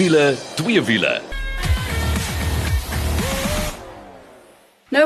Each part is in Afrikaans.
wiele, twee wiele.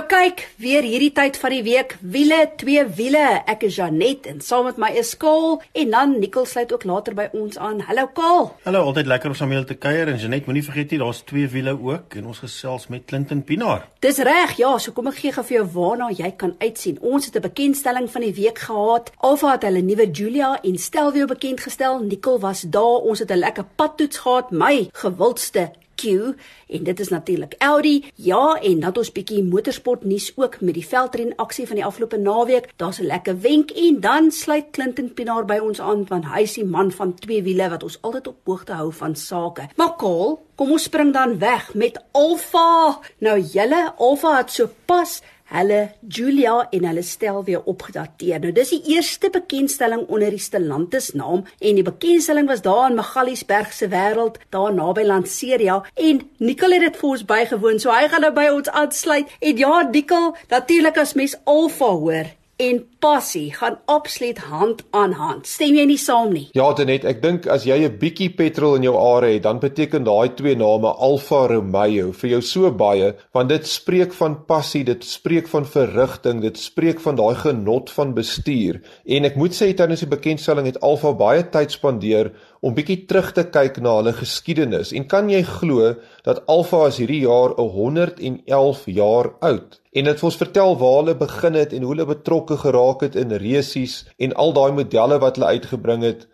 Kyk, weer hierdie tyd van die week, wiele, twee wiele. Ek is Janet en saam met my is Kaal en dan Nicole sluit ook later by ons aan. Hallo Kaal. Hallo, altyd lekker om saam met julle te kuier en Janet, moenie vergeet nie, daar's twee wiele ook en ons gesels met Clinton Pinaar. Dis reg, ja, so kom ek gee gou vir jou waarna jy kan uitsien. Ons het 'n bekendstelling van die week gehad. Alfa het hulle nuwe Julia en Stelvio bekend gestel. Nicole was daar. Ons het 'n lekker padtoets gehad. My gewildste Q en dit is natuurlik Audi. Ja, en dan ons bietjie motorsport nuus ook met die veldren aksie van die afgelope naweek. Daar's 'n lekker wenk en dan sluit Clinton Pinaar by ons aan want hy is die man van twee wiele wat ons altyd op hoogte hou van sake. Maar Kaal, kom ons spring dan weg met Alfa. Nou julle Alfa het so pas hulle Julia en hulle stel weer opgedateer. Nou dis die eerste bekendstelling onder die Stellantis naam en die bekendstelling was daar in Magaliesberg se wêreld, daar naby Lanseria en Nicole het dit vir ons bygewoon. So hy gaan nou by ons aansluit. En ja, Nicole, natuurlik as mens Alfa hoor, en passie gaan absoluut hand aan hand. Stem jy nie saam nie? Ja, Tenet, ek dink as jy 'n bietjie petrol in jou are het, dan beteken daai twee name Alfa Romeo vir jou so baie, want dit spreek van passie, dit spreek van verrigting, dit spreek van daai genot van bestuur. En ek moet sê tydens die bekendstelling het Alfa baie tyd spandeer om bietjie terug te kyk na hulle geskiedenis. En kan jy glo dat Alfa is hierdie jaar 111 jaar oud? En dit ons vertel waar hulle begin het en hoe hulle betrokke geraak het in resies en al daai modelle wat hulle uitgebring het.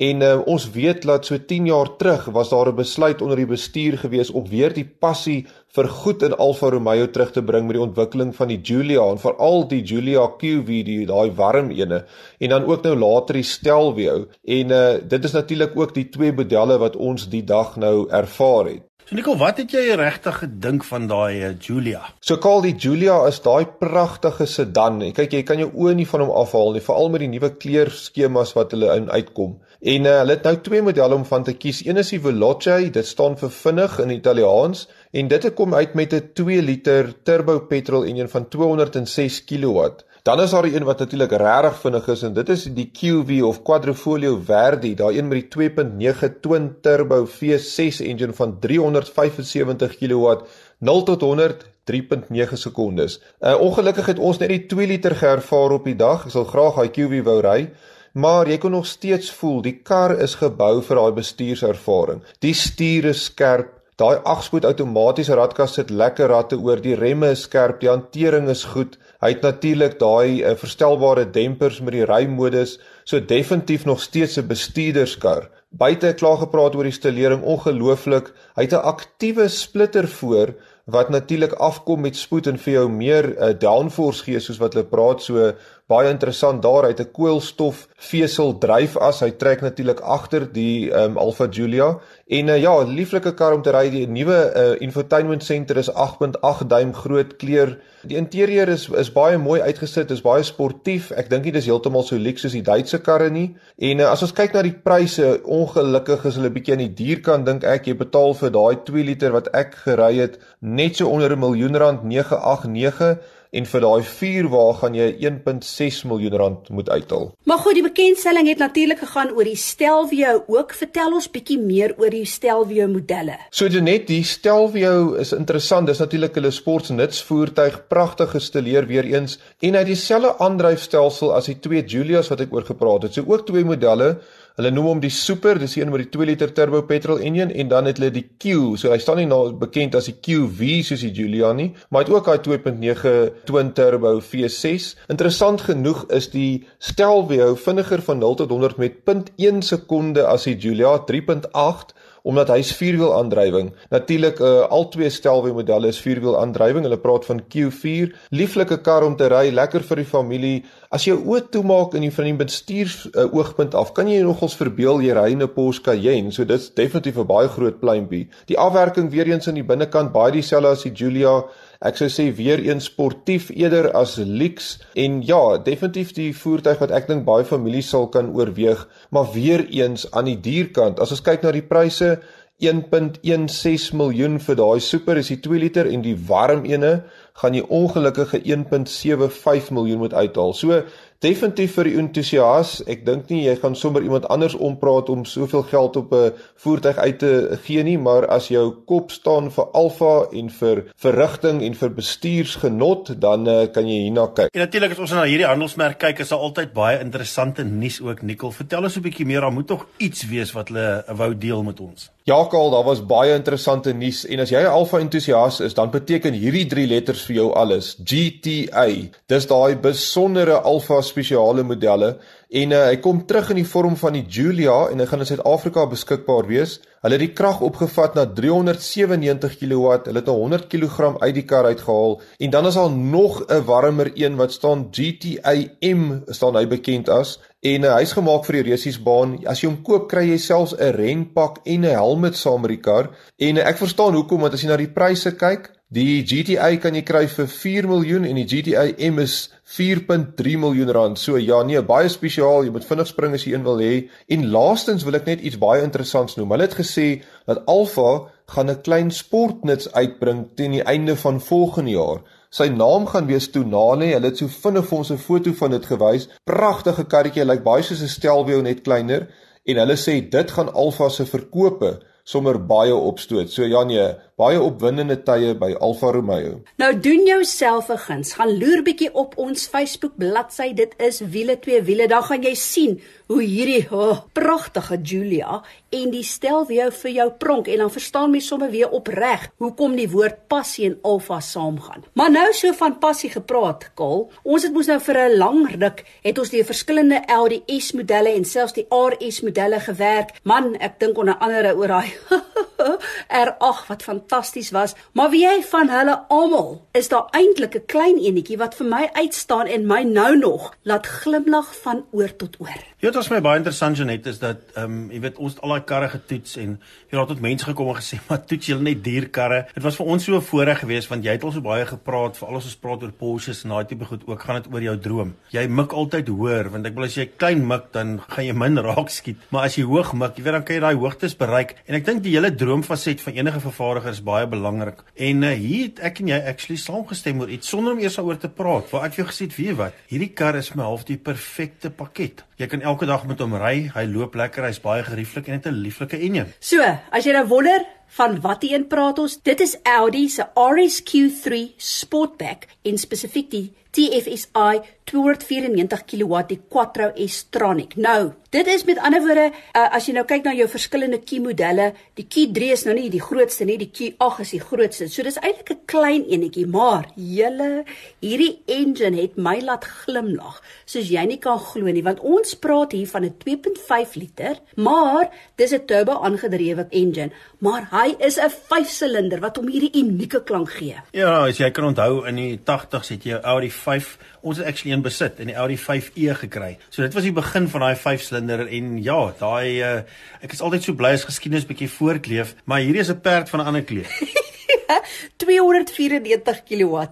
En uh, ons weet dat so 10 jaar terug was daar 'n besluit onder die bestuur gewees om weer die passie vir goed in Alfa Romeo terug te bring met die ontwikkeling van die Giulia en veral die Giulia QV die daai warm ene en dan ook nou later die Stelvio en uh, dit is natuurlik ook die twee modelle wat ons die dag nou ervaar het. So Nico, wat het jy regtig gedink van daai uh, Giulia? So Karl, die Giulia is daai pragtige sedan. Kyk, jy kan jou oë nie van hom afhaal nie, veral met die nuwe kleurskemas wat hulle in uitkom. En uh, hulle het nou twee modelle om van te kies. Een is die Veloce, dit staan vir vinnig in Italiaans en dit het kom uit met 'n 2 liter turbo petrol enjin van 206 kW. Dan is daar 'n een wat natuurlik regtig vinnig is en dit is die QV of Quadrifoglio Verdi, daai een met die 2.9 twin turbo V6 enjin van 375 kW, 0 tot 100 3.9 sekondes. Uh ongelukkig het ons net die 2 liter geervaar op die dag. Ek sal graag daai QV wou ry maar jy kan nog steeds voel die kar is gebou vir daai bestuurservaring. Die stuur is skerp, daai agspoed outomatiese radkas sit lekker ratte oor, die remme is skerp, die hantering is goed. Hy het natuurlik daai uh, verstelbare dempers met die rymodus, so definitief nog steeds 'n bestuurderskar. Buite het klaar gepraat oor die stilering, ongelooflik. Hy het 'n aktiewe splitter voor wat natuurlik afkom met spoed en vir jou meer uh, downforce gee soos wat hulle praat so baie interessant daar. Uit 'n koolstof vesel dryfas hy trek natuurlik agter die um, Alfa Giulia en uh, ja lieflike kar om te ry. Die nuwe uh, infotainment center is 8.8 duim groot kleur. Die interieur is is baie mooi uitgesit. Is baie sportief. Ek dink nie dis heeltemal so lyk soos die Duitse karre nie. En uh, as ons kyk na die pryse ongelukkig is hulle bietjie aan die duur kant dink ek. Jy betaal vir daai 2 liter wat ek gery het net so onder 'n miljoen rand 989 en vir daai 4 wa gaan jy 1.6 miljoen rand moet uithaal. Maar goed, die bekendstelling het natuurlik gegaan oor die Stelvio ook. Vertel ons bietjie meer oor die Stelvio modelle. So net die Stelvio is interessant. Dis natuurlik 'n sportsnutsvoertuig, pragtig gestileer weer eens en hy het dieselfde aandryfstelsel as die twee Giulias wat ek oor gepraat het. So ook twee modelle Hulle noem hom die Super, dis die een met die 2 liter turbo petrol enjin en dan het hulle die Q. So hy staan nie nou bekend as die QV soos die Giuliani, maar hy het ook daai 2.9 twin turbo V6. Interessant genoeg is die Stelvio vinniger van 0 tot 100 met 0.1 sekonde as die Giulia 3.8 omdat hy's vierwiel aandrywing. Natuurlik uh, al twee Stelvio modelle is vierwiel aandrywing. Hulle praat van Q4. Lieflike kar om te ry, lekker vir die familie. As jy oë toemaak in die van die bestuurs uh, oogpunt af, kan jy nogals verbeel jy ry 'n Porsche Cayenne. So dit's definitief 'n baie groot pluimpie. Die afwerking weer eens aan die binnekant baie dieselfde as die Giulia. Ek sou sê weer een sportief eerder as luks en ja, definitief die voertuig wat ek dink baie families sal kan oorweeg, maar weer eens aan die duurkant. As ons kyk na die pryse 1.16 miljoen vir daai super is die 2 liter en die warm ene gaan jy ongelukkige 1.75 miljoen moet uithaal. So Definitief vir die entoesias. Ek dink nie jy gaan sommer iemand anders ompraat om soveel geld op 'n voertuig uit te gee nie, maar as jou kop staan vir alfa en vir verrigting en vir bestuursgenot, dan uh, kan jy hierna kyk. En natuurlik as ons na hierdie handelsmerk kyk, is daar altyd baie interessante nuus ook. Nikkel, vertel ons 'n bietjie meer. Daar moet tog iets wees wat hulle wou deel met ons. Ja, Karl, daar was baie interessante nuus en as jy 'n alfa entoesias is, dan beteken hierdie drie letters vir jou alles. GTA. Dis daai besondere alfa spesiale modelle en uh, hy kom terug in die vorm van die Julia en hy gaan in Suid-Afrika beskikbaar wees. Hulle het die krag opgevat na 397 kW. Hulle het 100 kg uit die kar uitgehaal en dan is daar nog 'n warmer een wat staan GTA M staan hy bekend as en uh, hy's gemaak vir die resiesbaan. As jy hom koop, kry jy selfs 'n renpak en 'n helmet saam met die kar. En uh, ek verstaan hoekom want as jy na die pryse kyk, Die GTA kan jy kry vir 4 miljoen en die GTA M is 4.3 miljoen rand. So ja, nee, baie spesiaal. Jy moet vinnig spring as jy een wil hê. En laastens wil ek net iets baie interessants noem. Hulle het gesê dat Alfa gaan 'n klein sportnuts uitbring teen die einde van volgende jaar. Sy naam gaan wees Tonale. Hulle het so vinnig vir ons 'n foto van dit gewys. Pragtige karretjie, lyk like baie soos 'n Stelvio net kleiner. En hulle sê dit gaan Alfa se verkope sommer baie opstoot. So ja nee, baie opwindende tye by Alfa Romeo. Nou doen jouself 'n guns, gaan loer bietjie op ons Facebook bladsy. Dit is wiele twee wiele. Dan gaan jy sien hoe hierdie oh, pragtige Julia en die Stelvio vir jou pronk en dan verstaan mens sommer weer opreg hoekom die woord passie en alfa saamgaan. Maar nou so van passie gepraat, Kol. Ons het mos nou vir 'n lang ruk het ons die verskillende Audi S modelle en selfs die RS modelle gewerk. Man, ek dink onder andere oor daai R8 wat fantasties was, maar wie hy van hulle almal is daar eintlik 'n klein enetjie wat vir my uitstaan en my nou nog laat glimlag van oor tot oor. Ja, dit was my baie interessant Janet is dat ehm um, jy weet ons het al daai karre getoets en jy het tot mense gekom en gesê maar toets julle net dierkarre. Dit was vir ons so 'n voorreg geweest want jy het al so baie gepraat vir al ons praat oor Porsches en daai tipe goed ook gaan dit oor jou droom. Jy mik altyd hoër want ek wil as jy klein mik dan gaan jy min raak skiet. Maar as jy hoog mik, jy weet dan kan jy daai hoogtes bereik en ek dink die hele droomfaset van enige vervaardiger is baie belangrik. En uh, hier het ek en jy actually saamgestem oor iets sonder om eers daaroor te praat. Waar ek vir jou gesê het, weet wat, hierdie kar is my half die perfekte pakket. Jy kan elke dag met hom ry. Hy loop lekker, hy's baie gerieflik en het 'n lieflike enjin. So, as jy nou wonder van watter een praat ons, dit is Audi se RSQ3 Sportback en spesifiek die TFSI 294 kW die Quattro S-tronic. Nou, dit is met ander woorde, uh, as jy nou kyk na jou verskillende Q modelle, die Q3 is nou nie die grootste nie, die Q8 is die grootste. So dis eintlik 'n klein enetjie, maar julle, hierdie engine het my laat glimlag, soos jy nie kan glo nie, want ons praat hier van 'n 2.5 liter, maar dis 'n turbo aangedrewe engine, maar hy is 'n 5-silinder wat hom hierdie unieke klank gee. Ja, as jy kan onthou in die 80s het jy Audi 5 ons het actually een besit in die Audi 5e gekry. So dit was die begin van daai 5-silinder en ja, daai uh, ek is altyd so bly as geskiedenis bietjie voortleef, maar hierdie is 'n perd van 'n ander kleur. 294 kW,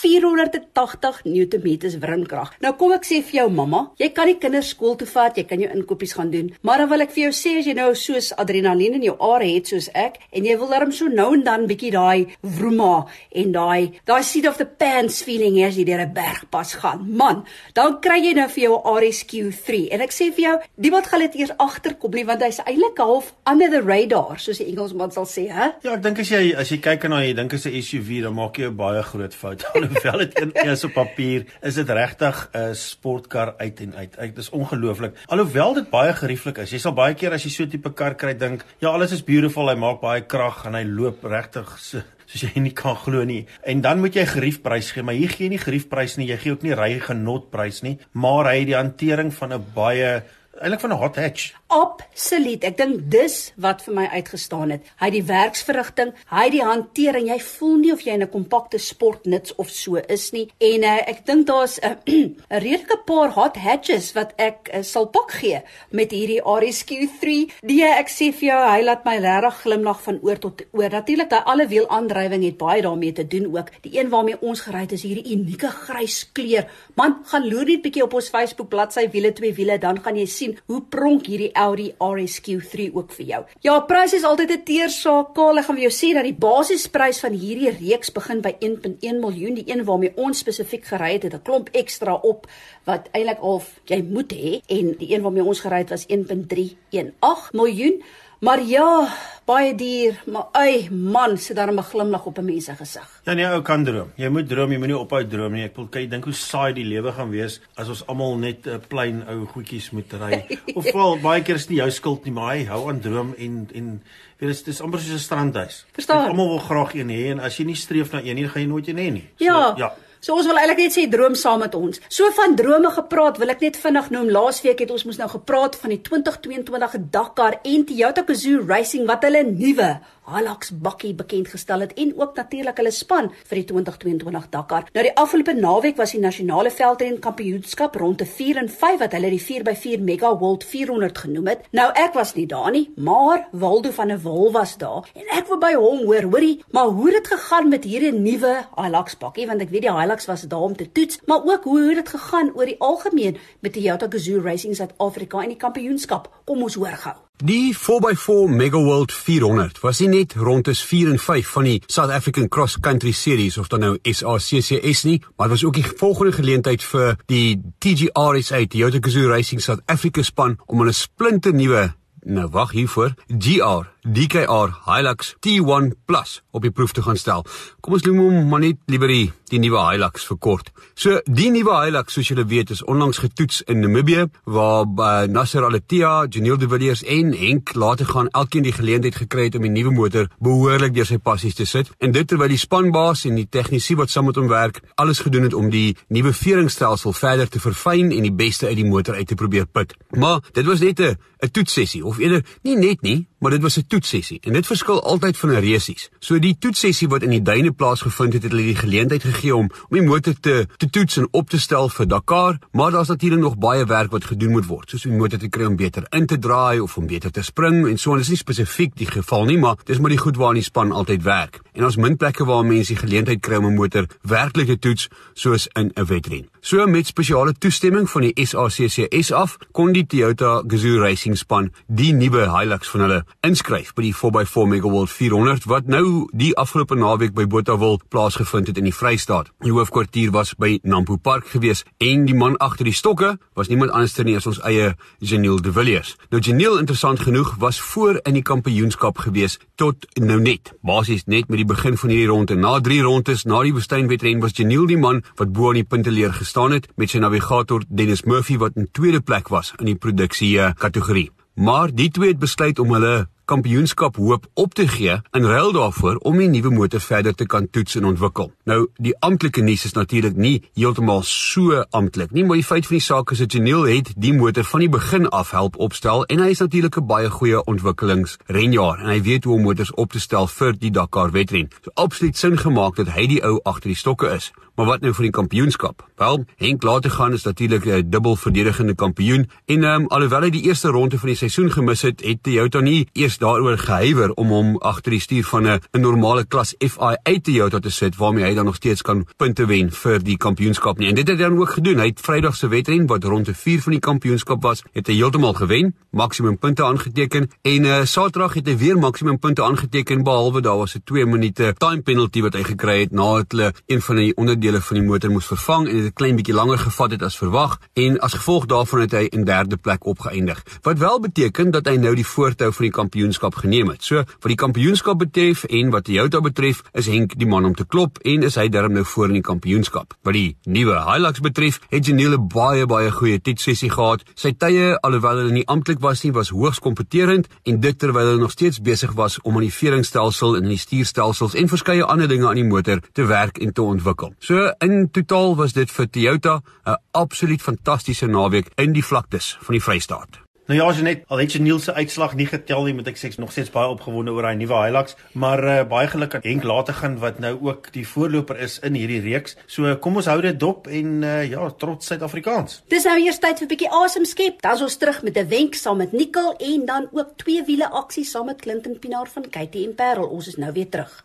480 Nm wrinkrag. Nou kom ek sê vir jou mamma, jy kan die kinders skool toe vat, jy kan jou inkopies gaan doen, maar dan wil ek vir jou sê as jy nou soos adrenalien in jou are het soos ek en jy wil darm so nou en dan bietjie daai vrooma en daai daai seat of the pants feeling as jy deur 'n bergpas gaan. Man, dan kry jy nou vir jou RSQ3 en ek sê vir jou, niemand gaan dit eers agterkom nie want hy's eintlik half under the radar soos die Engelsman sal sê, hè? Ja, ek dink as jy as jy kyk na jy dink is 'n SUV, dan maak jy 'n baie groot fout. Alhoewel dit een is op papier, is dit regtig 'n sportkar uit en uit. Dit is ongelooflik. Alhoewel dit baie gerieflik is. Jy sal baie keer as jy so 'n tipe kar kry dink, ja, alles is beautiful, hy maak baie krag en hy loop regtig so soos jy nie kan glo nie. En dan moet jy geriefprys gee, maar hier gee jy nie geriefprys nie, jy gee ook nie ry genotprys nie, maar hy het die hantering van 'n baie eintlik van 'n hot hatch. Absoluut. Ek dink dis wat vir my uitgestaan het. Hy die werksverrigting, hy die hantering. Jy voel nie of jy in 'n kompakte sportnuts of so is nie. En uh, ek dink daar's 'n uh, redelike paar hot hatches wat ek uh, sal pak gee met hierdie RSQ3. Nee, ek sê vir jou, hy laat my regtig glimlag van oor tot oor. Natuurlik, daai alle wielaandrywing het baie daarmee te doen ook. Die een waarmee ons gery het is hierdie unieke grys kleur. Man, gaan loer net bietjie op ons Facebook bladsy wiele twee wiele, dan gaan jy sien sien hoe pronk hierdie Audi RSQ3 ook vir jou. Ja, prys is altyd 'n teersaak. Kaal, ek gaan vir jou sê dat die basisprys van hierdie reeks begin by 1.1 miljoen. Die een waarmee ons spesifiek gery het, het 'n klomp ekstra op wat eintlik al jy moet hê en die een waarmee ons gery het was 1.318 miljoen. Maar ja, baie duur, maar ai man, sit daar 'n glimlag op 'n mens se gesig. Ja nee, ou kan droom. Jy moet droom, jy moenie ophou droom nie. Ek wil kyk dink hoe saai die lewe gaan wees as ons almal net 'n uh, klein ou goedjies moet ry. of wel baie keer is dit jou skuld nie, maar hy hou aan droom en en weet dis dis amper soos 'n strandhuis. Verstaan? Almal wil graag een hê en as jy nie streef na een nie, gaan jy nooit een hê nie. So, ja. Ja. So ons wil eintlik net sê droom saam met ons. So van drome gepraat, wil ek net vinnig noem. Laasweek het ons mos nou gepraat van die 2022 Dakar en Toyota Gazoo Racing wat hulle nuwe Hilux bakkie bekend gestel het en ook natuurlik hulle span vir die 2022 Dakar. Nou die afgelope naweek was die nasionale veldren kampioenskap ronde 4 en 5 wat hulle die 4x4 Mega World 400 genoem het. Nou ek was nie daar nie, maar Waldo van der Wil was daar en ek wou by hom hoor, hoorie, maar hoe het dit gegaan met hierdie nuwe Hilux bakkie want ek weet die Hilux was daar om te toets, maar ook hoe het dit gegaan oor die algemeen met die Toyota Gazoo Racing South Africa en die kampioenskap. Kom ons hoor gou. Die 4x4 Mega World 400 was nie net rondes 4 en 5 van die South African Cross Country Series of dan nou SACCS nie, maar dit was ook die volgende geleentheid vir die TGRSA Toyota Gazoo Racing South Africa span om 'n splinte nuwe nou wag hiervoor GR DKR Hilux T1 Plus op die proef te gaan stel. Kom ons noem hom maar net liewer die, nuwe Hilux vir kort. So die nuwe Hilux soos julle weet is onlangs getoets in Namibië waar uh, Nasser Alatia, Janiel de Villiers en Henk later gaan elkeen die geleentheid gekry het om die nuwe motor behoorlik deur sy passies te sit. En dit terwyl die spanbaas en die tegnisie wat saam met hom werk alles gedoen het om die nuwe veringstelsel verder te verfyn en die beste uit die motor uit te probeer put. Maar dit was net 'n 'n toetsessie of eerder nie net nie, maar dit was 'n toetsessie en dit verskil altyd van 'n resies. So die toetsessie wat in die duine plaasgevind het, het hulle die geleentheid gegee om om die motor te te toets en op te stel vir Dakar, maar daar's natuurlik nog baie werk wat gedoen moet word, soos om die motor te kry om beter in te draai of om beter te spring en so en dit is nie spesifiek die geval nie, maar dis maar die goed waar die span altyd werk. En ons min plekke waar mense die geleentheid kry om 'n motor werklik te toets soos in 'n wedren. So met spesiale toestemming van die SACCS af kon die Toyota Gazoo Racing span die nuwe Hilux van hulle inskryf by die 4x4 Mega World 400 wat nou die afgelope naweek by Botawil plaasgevind het in die Vrystaat. Die hoofkwartier was by Nampo Park gewees en die man agter die stokke was niemand anders nie as ons eie Janiel De Villiers. Nou Janiel interessant genoeg was voor in die kampioenskap gewees tot nou net. Basies net met die begin van hierdie ronde. Na 3 rondes na die Woestynwedren was Janiel die man wat bo aan die punteleer gestaan het met sy navigator Dennis Murphy wat in tweede plek was in die produksie kategorie. Maar die twee het besluit om hulle kampioenskap hoop op te gee in ruil daarvoor om die nuwe motor verder te kan toets en ontwikkel. Nou, die amptelike nuus is natuurlik nie heeltemal so amptelik nie, maar die feit van die saak is dat Janiel het die motor van die begin af help opstel en hy is natuurlik 'n baie goeie ontwikkelingsrenjaer en hy weet hoe om motors op te stel vir die Dakar wedren. So absoluut sin gemaak dat hy die ou agter die stokke is. Maar wat nou vir die kampioenskap? Wel, Henk later gaan is natuurlik 'n dubbel verdedigende kampioen en um, alhoewel hy die eerste ronde van die seisoen gemis het, het Toyota nie eers daaroor gehuiwer om hom agter die stuur van 'n 'n normale klas FIA Toyota te sit waarmee hy dan nog steeds kan punte wen vir die kampioenskap nie. En dit het hy dan ook gedoen. Hy het Vrydag se wedren wat ronde 4 van die kampioenskap was, het hy heeltemal gewen, maksimum punte aangeteken en uh, Saterdag het hy weer maksimum punte aangeteken behalwe daar was 'n 2 minute time penalty wat hy gekry het nadat hulle een van die onderdele van die motor moes vervang en dit 'n klein bietjie langer gevat het as verwag en as gevolg daarvan het hy in derde plek opgeëindig. Wat wel beteken dat hy nou die voortou van die kampioenskap geneem het. So wat die kampioenskap betref en wat Toyota betref, is Henk die man om te klop en is hy darm nou voor in die kampioenskap. Wat die nuwe Hilux betref, het Janelle baie baie goeie toetsessie gehad. Sy tye alhoewel hulle nie amptelik was nie, was hoogs kompeterend en dit terwyl hulle nog steeds besig was om aan die veringstelsel en die stuurstelsels en verskeie ander dinge aan die motor te werk en te ontwikkel. So in totaal was dit vir Toyota 'n absoluut fantastiese naweek in die vlaktes van die Vrystaat. Nou ja, as jy net al het jy Niels se uitslag nie getel nie, moet ek sê ek nog steeds baie opgewonde oor hy nuwe Hilux, maar uh, baie geluk aan Henk later gaan wat nou ook die voorloper is in hierdie reeks. So kom ons hou dit dop en uh, ja, trots Suid-Afrikaans. Dis nou eers tyd vir 'n bietjie asem skep. Dan is ons terug met 'n wenk saam met Nicole en dan ook twee wiele aksie saam met Clinton Pinaar van Katie en Parel. Ons is nou weer terug.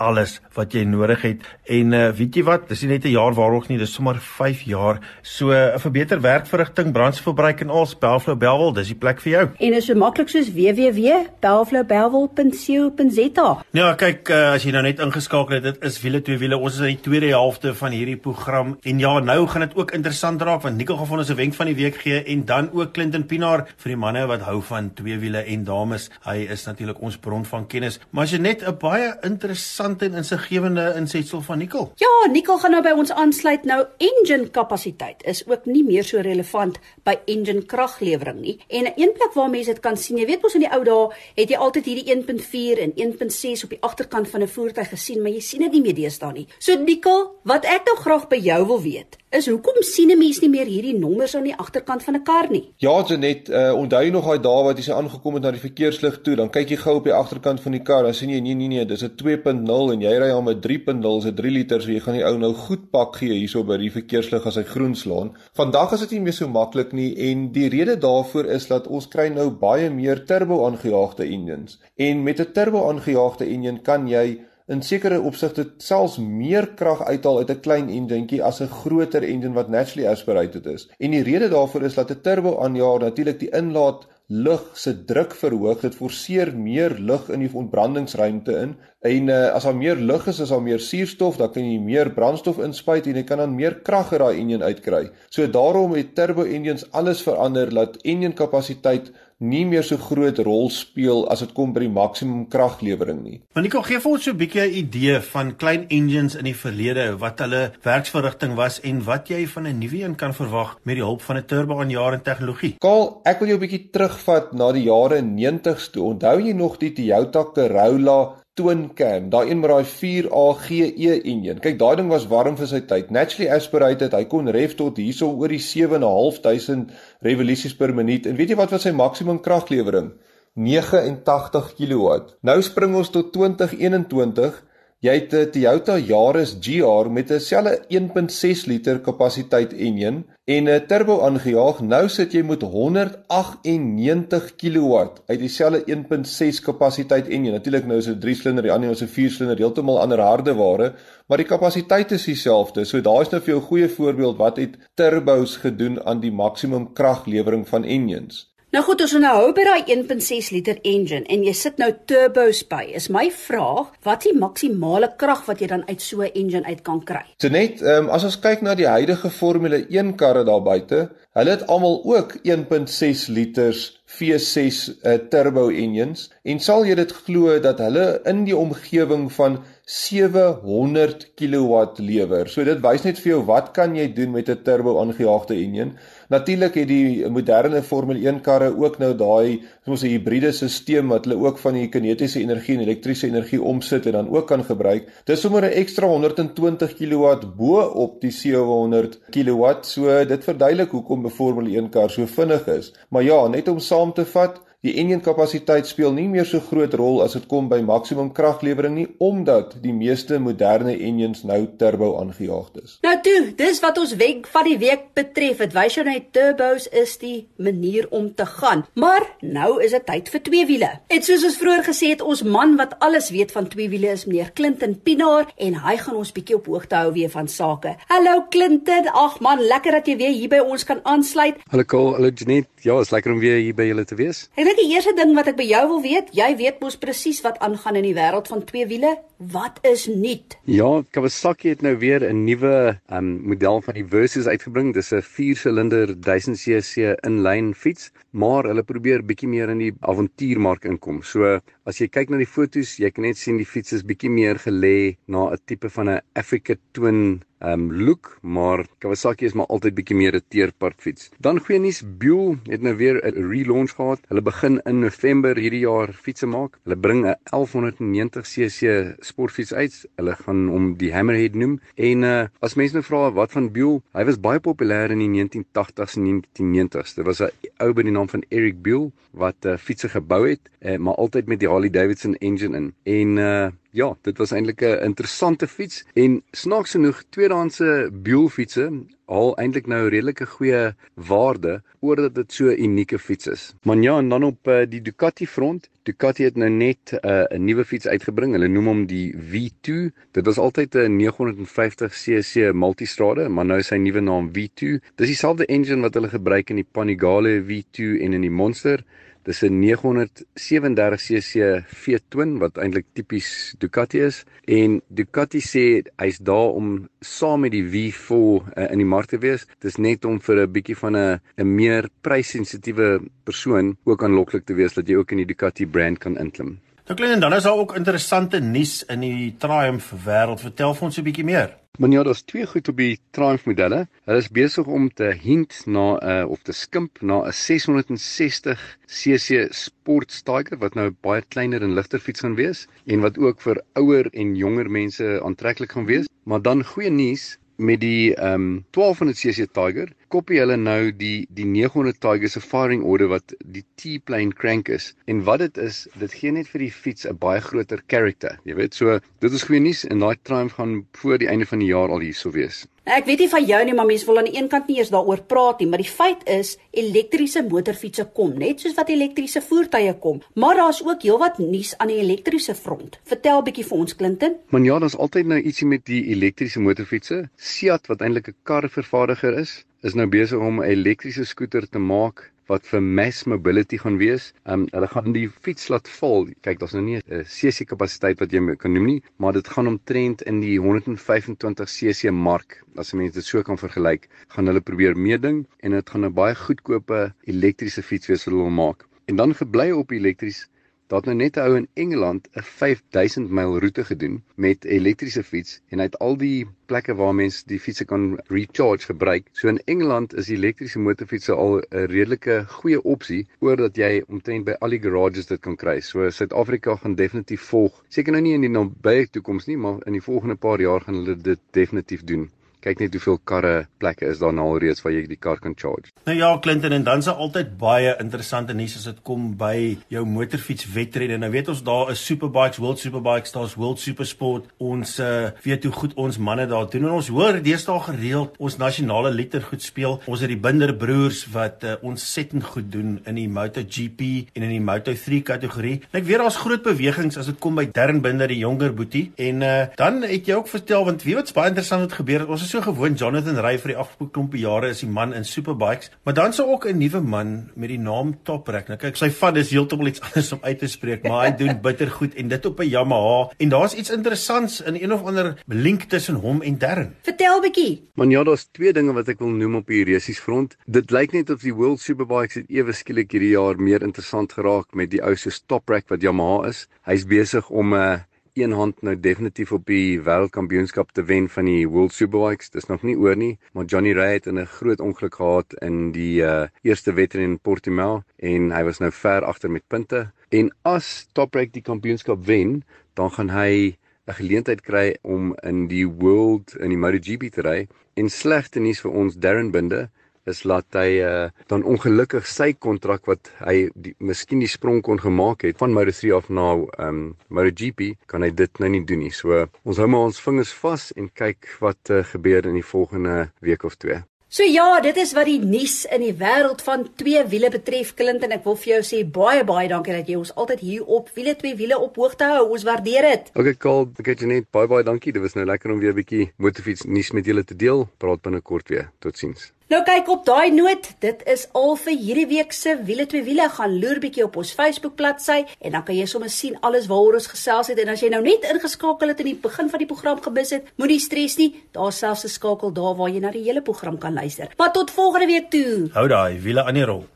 alles wat jy nodig het. En uh, weet jy wat? Dis nie net 'n jaar waarog nie dis sommer 5 jaar. So uh, vir beter werkverrigting brandstofverbruik en al Belflow Belwel dis die plek vir jou. En is so maklik soos www.belflowbelwel.co.za Ja kyk uh, as jy nou net ingeskakel het dit is wiele twee wiele. Ons is in die tweede helfte van hierdie program. En ja nou gaan dit ook interessant raak want Nico gaan vir ons 'n wenk van die week gee en dan ook Clinton Pinaar vir die manne wat hou van twee wiele en dames. Hy is natuurlik ons bron van kennis. Maar as jy net 'n baie interessant interessante en insiggewende insetsel van nikkel. Ja, nikkel gaan nou by ons aansluit. Nou engine kapasiteit is ook nie meer so relevant by engine kraglewering nie. En 'n een plek waar mense dit kan sien, jy weet mos in die ou dae het jy altyd hierdie 1.4 en 1.6 op die agterkant van 'n voertuig gesien, maar jy sien dit nie meer deesdae nie. So nikkel, wat ek nou graag by jou wil weet, is hoekom sien 'n mens nie meer hierdie nommers aan die agterkant van 'n kar nie? Ja, Janet, uh, onthou jy nog daai dae wat jy se aangekom het na die verkeerslig toe, dan kyk jy gou op die agterkant van die kar, dan sien jy nee nee nee, dis 'n 2.0 en jy ry al met 3.0, dis 'n 3 liter, so jy gaan die ou nou goed pak gee hierso by die verkeerslig as hy groen slaan. Vandag is dit nie meer so maklik nie en die rede daarvoor is dat ons kry nou baie meer turbo aangejaagde engines. En met 'n turbo aangejaagde engine kan jy in sekere opsigte selfs meer krag uithaal uit 'n klein enjintjie as 'n groter engine wat naturally aspirated is. En die rede daarvoor is dat 'n turbo aanjaag natuurlik die inlaat lug se druk verhoog. Dit forceer meer lug in die ontbrandingsruimte in. En uh, as daar meer lug is, is daar meer suurstof, dan kan jy meer brandstof inspuit en jy kan dan meer krag uit daai enjin uitkry. So daarom het turbo engines alles verander dat enjin kapasiteit nie meer so groot rol speel as dit kom by die maksimum kraglewering nie. Maar Nico, gee vir ons so 'n bietjie 'n idee van klein engines in die verlede, wat hulle werksverrigting was en wat jy van 'n nuwe een kan verwag met die hulp van 'n turbo aanjaer tegnologie. Kaal, ek wil jou 'n bietjie terugvat na die jare 90s toe. Onthou jy nog die Toyota Corolla cam, daai een met daai 4A GE enjin. Kyk, daai ding was warm vir sy tyd. Naturally aspirated, hy kon ref tot hierso oor die 7.500 revolusies per minuut. En weet jy wat was sy maksimum kraglewering? 89 kW. Nou spring ons tot 2021 Jy het 'n Toyota Yaris GR met 'n selle 1.6 liter kapasiteit enjin en 'n turbo aangejaag. Nou sit jy met 198 kW uit dieselfde 1.6 kapasiteit enjin. Natuurlik nou is dit 3 silinder, die ander is 'n 4 silinder, heeltemal ander hardeware, maar die kapasiteit is dieselfde. So daar is nou vir jou 'n goeie voorbeeld wat het turbos gedoen aan die maksimum kraglewering van enjins. Nou goed, ons nou hou by daai 1.6 liter engine en jy sit nou turbos by, is my vraag, wat is die maksimale krag wat jy dan uit so 'n engine uit kan kry? So net, ehm um, as ons kyk na die huidige Formule 1 karre daar buite, hulle het almal ook 1.6 liters V6 uh, turbo engines en sal jy dit glo dat hulle in die omgewing van 700 kW lewer. So dit wys net vir jou wat kan jy doen met 'n turbo aangejaagde enjin. Natuurlik het die moderne Formule 1 karre ook nou daai soos 'n hibriede stelsel wat hulle ook van die kinetiese energie en elektriese energie omsit en dan ook kan gebruik. Dis sommer 'n ekstra 120 kW bo op die 700 kW. So dit verduidelik hoekom 'n Formule 1 kar so vinnig is. Maar ja, net om saam te vat, Die enjin kapasiteit speel nie meer so groot rol as dit kom by maksimum kraglewering nie omdat die meeste moderne enjins nou turbo aangejaagd is. Nou toe, dis wat ons wenk van die week betref. Dit wys jou net turbos is die manier om te gaan. Maar nou is dit tyd vir twee wiele. En soos ons vroeër gesê het, ons man wat alles weet van twee wiele is meneer Clinton Pinaar en hy gaan ons bietjie op hoogte hou weer van sake. Hallo Clinton. Ag man, lekker dat jy weer hier by ons kan aansluit. Hallo Cole, hallo Janet. Ja, is lekker om weer hier by julle te wees. Ek dink die eerste ding wat ek by jou wil weet, jy weet mos presies wat aangaan in die wêreld van twee wiele. Wat is nuut? Ja, Kawasaki het nou weer 'n nuwe um model van die Versys uitgebring. Dis 'n 4-silinder 1000cc inlyn fiets, maar hulle probeer bietjie meer in die avontuurmark inkom. So, as jy kyk na die foto's, jy kan net sien die fiets is bietjie meer gelê na 'n tipe van 'n Africa Twin um look, maar Kawasaki is maar altyd bietjie meer 'n teerpart fiets. Dan goeie nuus, Buell het nou weer 'n relaunch gehad. Hulle begin in November hierdie jaar fietsse maak. Hulle bring 'n 1190cc sportfiets uit. Hulle gaan hom die Hammerhead noem. En uh as mense nou vra wat van Buell, hy was baie populêr in die 1980s en 1990s. Dit was 'n ou by die naam van Eric Buell wat uh fietsse gebou het, uh, maar altyd met die Harley Davidson engine in. En uh Ja, dit was eintlik 'n interessante fiets en snaaks genoeg tweedehandse Buell-fietsse haal eintlik nou redelike goeie waarde oordat dit so 'n unieke fiets is. Maar ja, en dan op uh, die Ducati front, Ducati het nou net uh, 'n nuwe fiets uitgebring. Hulle noem hom die V2. Dit was altyd 'n 950cc multistrade, maar nou is sy nuwe naam V2. Dis dieselfde engine wat hulle gebruik in die Panigale V2 en in die Monster. Dis 'n 937cc V-twin wat eintlik tipies Ducati is en Ducati sê hy's daar om saam met die V4 uh, in die mark te wees. Dis net om vir 'n bietjie van 'n 'n meer prysensitiewe persoon ook aanloklik te wees dat jy ook in die Ducati brand kan inklim. Nou klein en dan is daar ook interessante nuus in die Triumph wêreld. Vertel vir ons 'n bietjie meer. Maar ja, daar's twee goed op die Triumph modelle. Hulle is besig om te hint na 'n uh, of te skimp na 'n 660 cc sport Tiger wat nou baie kleiner en ligter fiets gaan wees en wat ook vir ouer en jonger mense aantreklik gaan wees. Maar dan goeie nuus, met die ehm um, 1200cc Tiger kopie hulle nou die die 900 Tiger se firing order wat die T-plane crank is. En wat dit is, dit gee net vir die fiets 'n baie groter karakter. Jy weet, so dit is goeie nuus en daai Triumph gaan voor die einde van die jaar al hier sou wees. Ek weet nie van jou nie, maar mense wil aan die een kant nie eers daaroor praat nie, maar die feit is elektriese motorfietsse kom, net soos wat elektriese voertuie kom. Maar daar's ook heelwat nuus aan die elektriese front. Vertel 'n bietjie vir ons, Clinton. Maar ja, daar's altyd nou ietsie met die elektriese motorfietsse. Seat wat eintlik 'n karvervaardiger is, is nou besig om 'n elektriese skooter te maak wat vir mass mobility gaan wees. Ehm um, hulle gaan die fiets laat val. Kyk, daar's nou nie 'n CC kapasiteit wat jy kan noem nie, maar dit gaan omtrent in die 125 CC mark. As mense dit so kan vergelyk, gaan hulle probeer meeding en dit gaan 'n baie goedkope elektriese fiets wees wat hulle wil maak. En dan gebly op elektries Daar het nou net 'n ou in Engeland 'n 5000 myl roete gedoen met elektriese fiets en hy het al die plekke waar mense die fietsse kan recharge gebruik. So in Engeland is elektriese motorfietsse al 'n redelike goeie opsie oordat jy omtrent by al die garages dit kan kry. So Suid-Afrika gaan definitief volg. Seker nou nie in die nabye toekoms nie, maar in die volgende paar jaar gaan hulle dit definitief doen kyk net hoeveel karre plekke is daar nou alreeds waar jy die kar kan charge. Nou ja, Clinton en dan's daar altyd baie interessante nuus as dit kom by jou motorfiets wedrenne. Nou weet ons daar is Superbikes, World Superbikes, daar's World Supersport. Ons uh, weet hoe goed ons manne daar doen en ons hoor deesdae gereeld ons nasionale liter goed speel. Ons het die Binder broers wat uh, ontsettend goed doen in die MotoGP en in die Moto3 kategorie. En ek weet daar's groot bewegings as dit kom by Darren Binder, die jonger boetie. En uh, dan het jy ook vertel want weet wat's baie interessant wat gebeur het. Ons so gewoon Jonathan Ray vir die afgelope klompie jare is die man in superbikes, maar dan sou ook 'n nuwe man met die naam Toprek. Nou kyk, sy vat dis heeltemal iets anders om uit te spreek, maar hy doen bitter goed en dit op 'n Yamaha en daar's iets interessants in een of ander link tussen hom en Darren. Vertel bietjie. Man ja, daar's twee dinge wat ek wil noem op die resies front. Dit lyk net of die World Superbikes het ewe skielik hierdie jaar meer interessant geraak met die ou se Toprek wat Yamaha is. Hy's besig om 'n uh, eh, een hand nou definitief op die wêreldkampioenskap te wen van die World Superbikes. Dis nog nie oor nie, maar Johnny Ray het 'n groot ongeluk gehad in die uh, eerste wedren in Portimao en hy was nou ver agter met punte. En as Toprak die kampioenskap wen, dan gaan hy 'n geleentheid kry om in die World in die MotoGP te ry. En slegte nuus vir ons Darren Binder is laat hy uh, dan ongelukkig sy kontrak wat hy die, miskien die sprong kon gemaak het van Moto3 af na um MotoGP kan hy dit nou nie doen nie. So ons hou maar ons vingers vas en kyk wat uh, gebeur in die volgende week of twee. So ja, dit is wat die nuus in die wêreld van twee wiele betref. Clinton, ek wil vir jou sê baie baie dankie dat jy ons altyd hier op wiele twee wiele op hoogte hou. Ons waardeer dit. Okay, Karl, ek het jou net baie baie dankie. Dit was nou lekker om weer 'n bietjie motorfiets nuus met julle te deel. Praat binnekort weer. Totsiens. Nou kyk op daai noot, dit is al vir hierdie week se wiele twee wiele gaan loer bietjie op ons Facebook bladsy en dan kan jy sommer sien alles waaroor ons gesels het en as jy nou net ingeskakel het in die begin van die program gemis het, moenie stres nie, daar's selfs 'n skakel daar waar jy na die hele program kan luister. Maar tot volgende week toe. Hou daai wiele aan die rol.